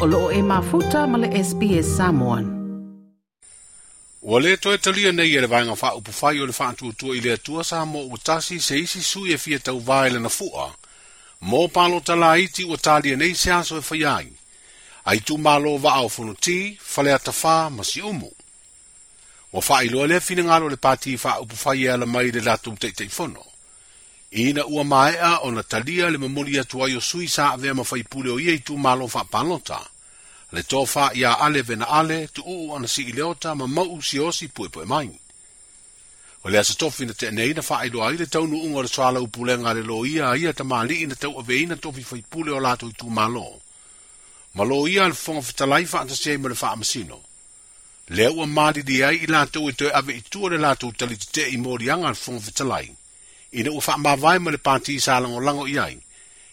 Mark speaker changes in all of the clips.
Speaker 1: o loo e mafuta ma le SPS Samoan. Ua le toe talia nei e le vaenga wha upu whai o le wha antuatua i le atua sa mo utasi se isi sui e fia tau vae na fua. Mō palo tala iti ua talia nei se aso e whai ai. Ai tu malo wa au fono ti, whalea ta wha masi umu. Ua wha iloa le fina ngalo le pāti wha upu whai e ala mai le latum te te fono ina ua mae'a ona talia le mamoli atu ai o sui sa avea mafaipule o ia i tumālo fa'apalota le tofa ia ale vena ale tu'u'u ana si'i leota ma mau'u siosi puepoe mai o le asa tofi na te'enei na fa'ailoa ai le taunu'uga o le soalau pulega le lo ia ia tamāli'i na tau'aveina tofi faipule o latou i tumālo ma lo ia le fofoga fetalai fa'atasi ai ma le fa'amasino lea ua malili ai i latou e toe ave itua le latou talitete'i moliaga le fofoga fetalai i le ua faamāvae ma le pati isalagolago i ai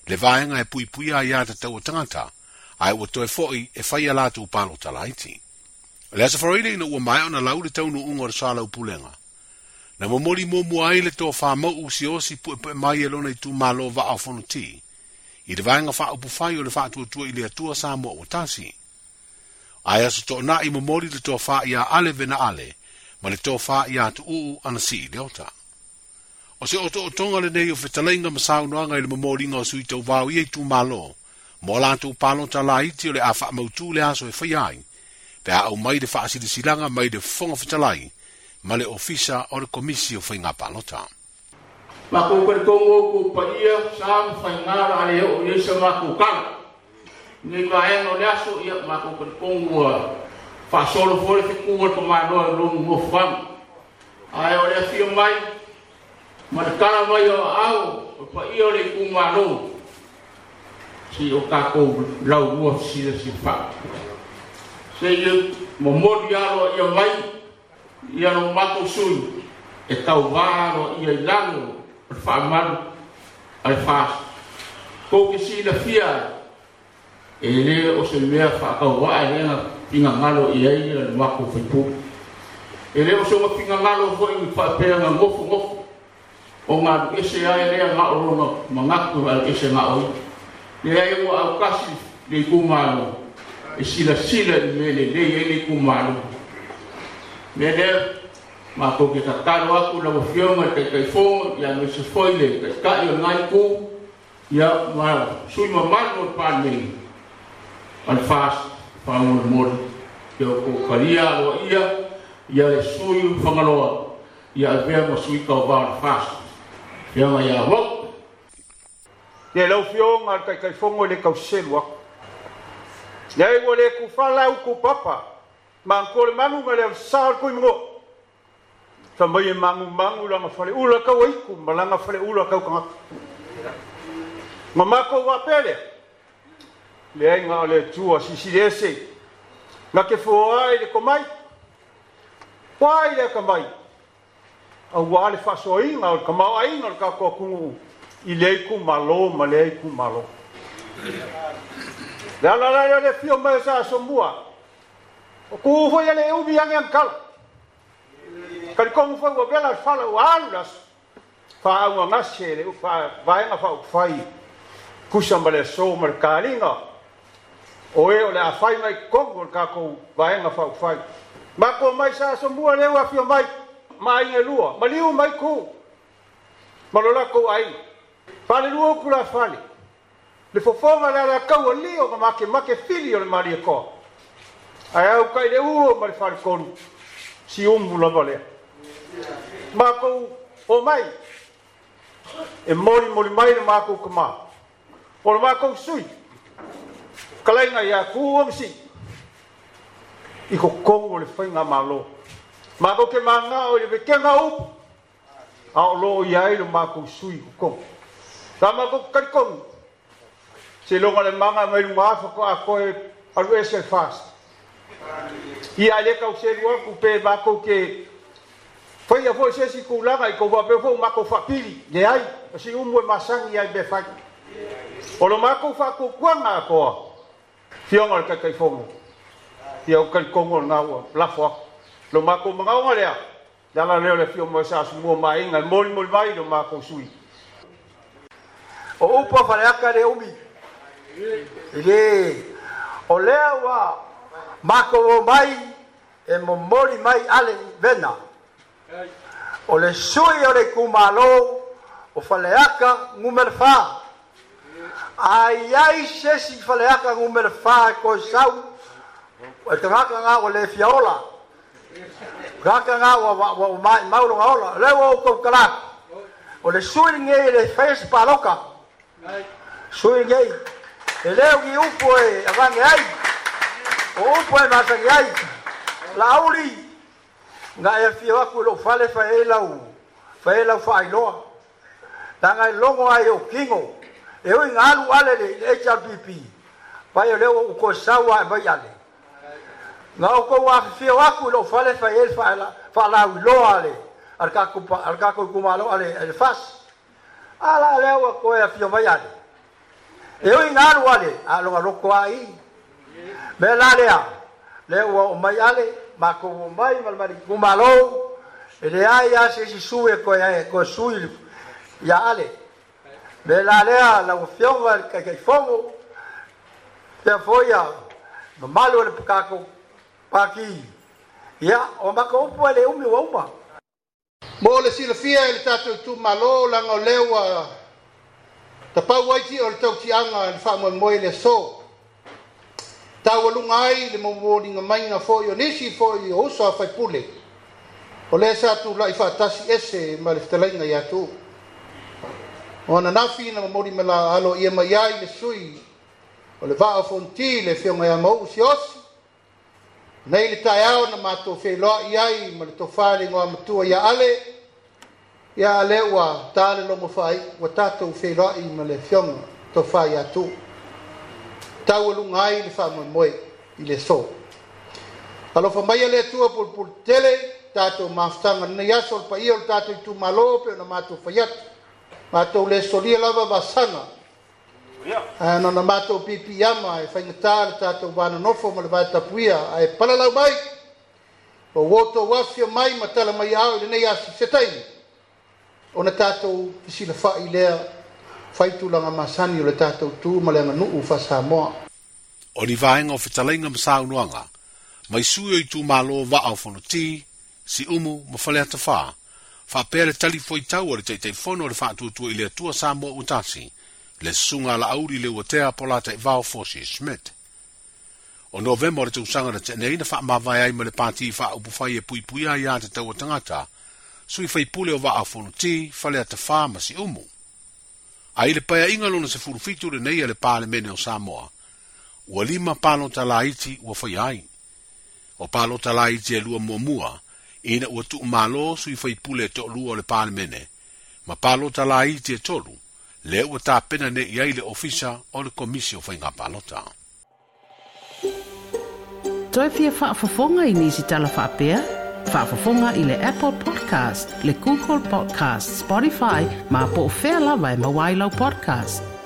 Speaker 1: le vaega e puipuia iā tatau o tagata ae ua toe foʻi e faia latou palotalaiti o le asafaraile ina ua mae ona lau le taunuʻuga o le salau pulega na momoli muamua ai le tofamau usiosi puʻepuʻe mai e lona itumālo vaaofonoti i le vaega faaupufai o le faatuatua i le atua sa moa ua tasi ae aso toʻanaʻi momoli le tofā iā ale venaale ma le tofā iā tuuu ana siʻi leota o se oto o tonga le nei o whetalainga ma sāu noanga i le mamoringa o sui tau vāu iei tū mālo. Mō lātou pālo ta lā iti o le a wha mautū le aso e whaiai. Pe a au mai le wha asiri silanga mai le whonga whetalai ma le ofisa o le komisi o whainga pālo ta. Ma kou kare tōngo kou paia sāu whaingara ale o iesa ma kou kanga. Nei ka e no le aso ia ma kou kare tōngo a whasolo fore te kūwa tō mai noa rungu mō whanga. Ai o le afio mai ma te kala mai o au, o pa i o le kumaro, si o kako lau ua si da si pa. Se i mo mori aro i o mai, i aro mato sui, e tau vāro i o lango, o te wha maru, o te wha. Kou ke si da fia, e le o se mea wha kau wae renga, pinga ngalo i eira ni wako fitu. E leo so ma pinga ngalo hoi ni whaipea ngā ngofu ngofu. o ngā kese ai rea ngā orona ma ngaku al kese ngā oi. Le ai wa au kasi le kumalo. E sila sila i mele le e le kumalo. Le le ma ko ke tataro aku na wafionga te kai ya no se ngai ku ya ma sui ma mano pa me al fas pa mo mo yo ko karia ia ya le sui fangaloa ya vea mo sui ka var fast ya wa ya ho ye lo fio ngal kai kai fongo le kau sel wa ya i wole ku fala u ku papa man ko le manu ngal sa ku mo sa mo ye mangu mangu la ma fale ula ka wai ku ma la ma fale ula ka ka mama ko wa pele le nga le tu a si si desi na ke fo ai le komai Pai le komai, auale fa'asoiga o le kamaoaiga o le kakoakugu i leai com malô. leai kumālō le alalai o mais a mai o sa asomua o kū foi a le umi age agakala foi o bela fala ua alu le aso vai na le fai fa'aupufai kusa ma le aso ma le kāliga o ē o le fai mai kokogo o le kakou vaega fa'aupufai ma ko mai sa asomua le ua afio mais mai e lua, ma liu mai ko. Ma lo lako ai. Pa le lua ku la fali. Le fo fo ma la la ka wa liu ma ma ke ma ke fili o le mari e ko. Ai au kai le uo ma le fali kon. Si umbu la vale. Ma ko o mai. E mori mori mai le ma ko kama. O le ma ko sui. Kalaina ya ku o msi. Iko kongo le fainga maloo. Ma ko ke manga o le ke nga upu. A o lo i ai lo ma ko sui ko kon. Ta ma ko kari kon. Se lo ka le manga mai lo maafo ko a koe alu e se fast. I a le kau se lua ku pe ma ko ke Fai a fwoi sesi ku langa i kou wapeo fwoi mako fapiri, ge ai, asi umu e masangi ai befaki. Olo mako fako kuanga a koa, fionga le kakai fwoi, fionga le kongo le nga ua, lafo ako lo ma ko mga ngore ya la la le le fio mo sa su mo ma inga mol mol vai lo ma ko sui o upo fa ya ka de umi le o le wa ma ko mai e mo mol mai ale vena o le sui o le ku o fa le ya ka ngumer fa ai ai se si fa le ya ka ngumer fa ko sau o te ngā o le fiaola. ola Kaka ngā wa wa wa maulo ngā ola, le wa uko kala. O le sui nge i le fes pa loka. Sui nge i. E leo ki upo e avange ai. O upo e masake ai. La auri. Nga e fi waku lo fale fa e lau. Fa e lau fa ai loa. Ta ngai longo ai o kingo. E ui ngā lu ale le HRPP. Pai o leo uko sawa e bai ale. não kou ah, ah, a whiwaku lo whale whai e whalau loa ale. Ar ka kou kumalo ale e faz. Ala lewa leu a whiwai ale. E oi eu ale a alô roko a i. Me la lea. Lewa o mai ale. Ma kou o mai E le a se si sue koe yale koe sui ia ale. Me Te foi a ele ale paki ya o ma ko po le umi wa uma mo le si e le fia le tatu tu malo la ngo lewa ta pa wa ti o tok ti anga le fa mo mo le so ta wa lu ngai le mo mo ni ngai na fo yo ni si fo yo so fa pule o le sa tu la fa ta si ese ma le tele ngai ya tu ona na fi na mo ri mala alo ye ma ya le sui o le va fontile fi mo ya mo si osi nei le taeao na matou feiloaʻi ai ma le tofāligoa matua ia ale ia ale ua talelogo faaiʻi ua tatou feiloaʻi ma le fioga tofā iā tu tau aluga ai le faamoemoe i le so alofa maia le atua pulupulu tele tatou mafutaga lenei aso o le paia o le tatou itumālo pe ona matou faiatu matou le solia lava vasaga Yeah. Ano ah, na mato pipi yama e fai ngatara ta tau wana nofo ma le vai tapuia a e palalau mai. O woto wafio mai ma tala mai au le nei asi se taimi. O na tatou fisila fai lea fai tulanga masani o le tatou tu ma le nganu ufa sa moa. O
Speaker 2: ni vaenga o fitalenga msa unuanga, mai sui o i tu malo va au fono ti, si umu ma falea tafaa. Fa pere tali fo i tau o le teitei fono o le fa atu tu i lea tua sa moa utasi le sunga la auri le watea pola e te vau fosi smet. O novemo re tūsanga na tēnei na wha mawai ai mele pāti i wha upuwhai e pui pui ai te taua tangata, sui fai pule o waa whonu ti, whalea te wha masi umu. A ile paya ingalo na se furufitu re nei le pāle mene o Samoa, ua lima pālo ta laiti ua fai ai. O pālo ta laiti e lua mua mua, ina ua tuu malo sui fai pule e tolu o le pāle mene, ma pālo ta laiti e tolu, le ua tapena ne'i ai le ofisa o le komisi o faiga palota toe fia fa'afofoga i nisi tala fa'apea fa'afofoga i le apple podcast le google podcast spotify ma po o fea lava e mauā i lau podcast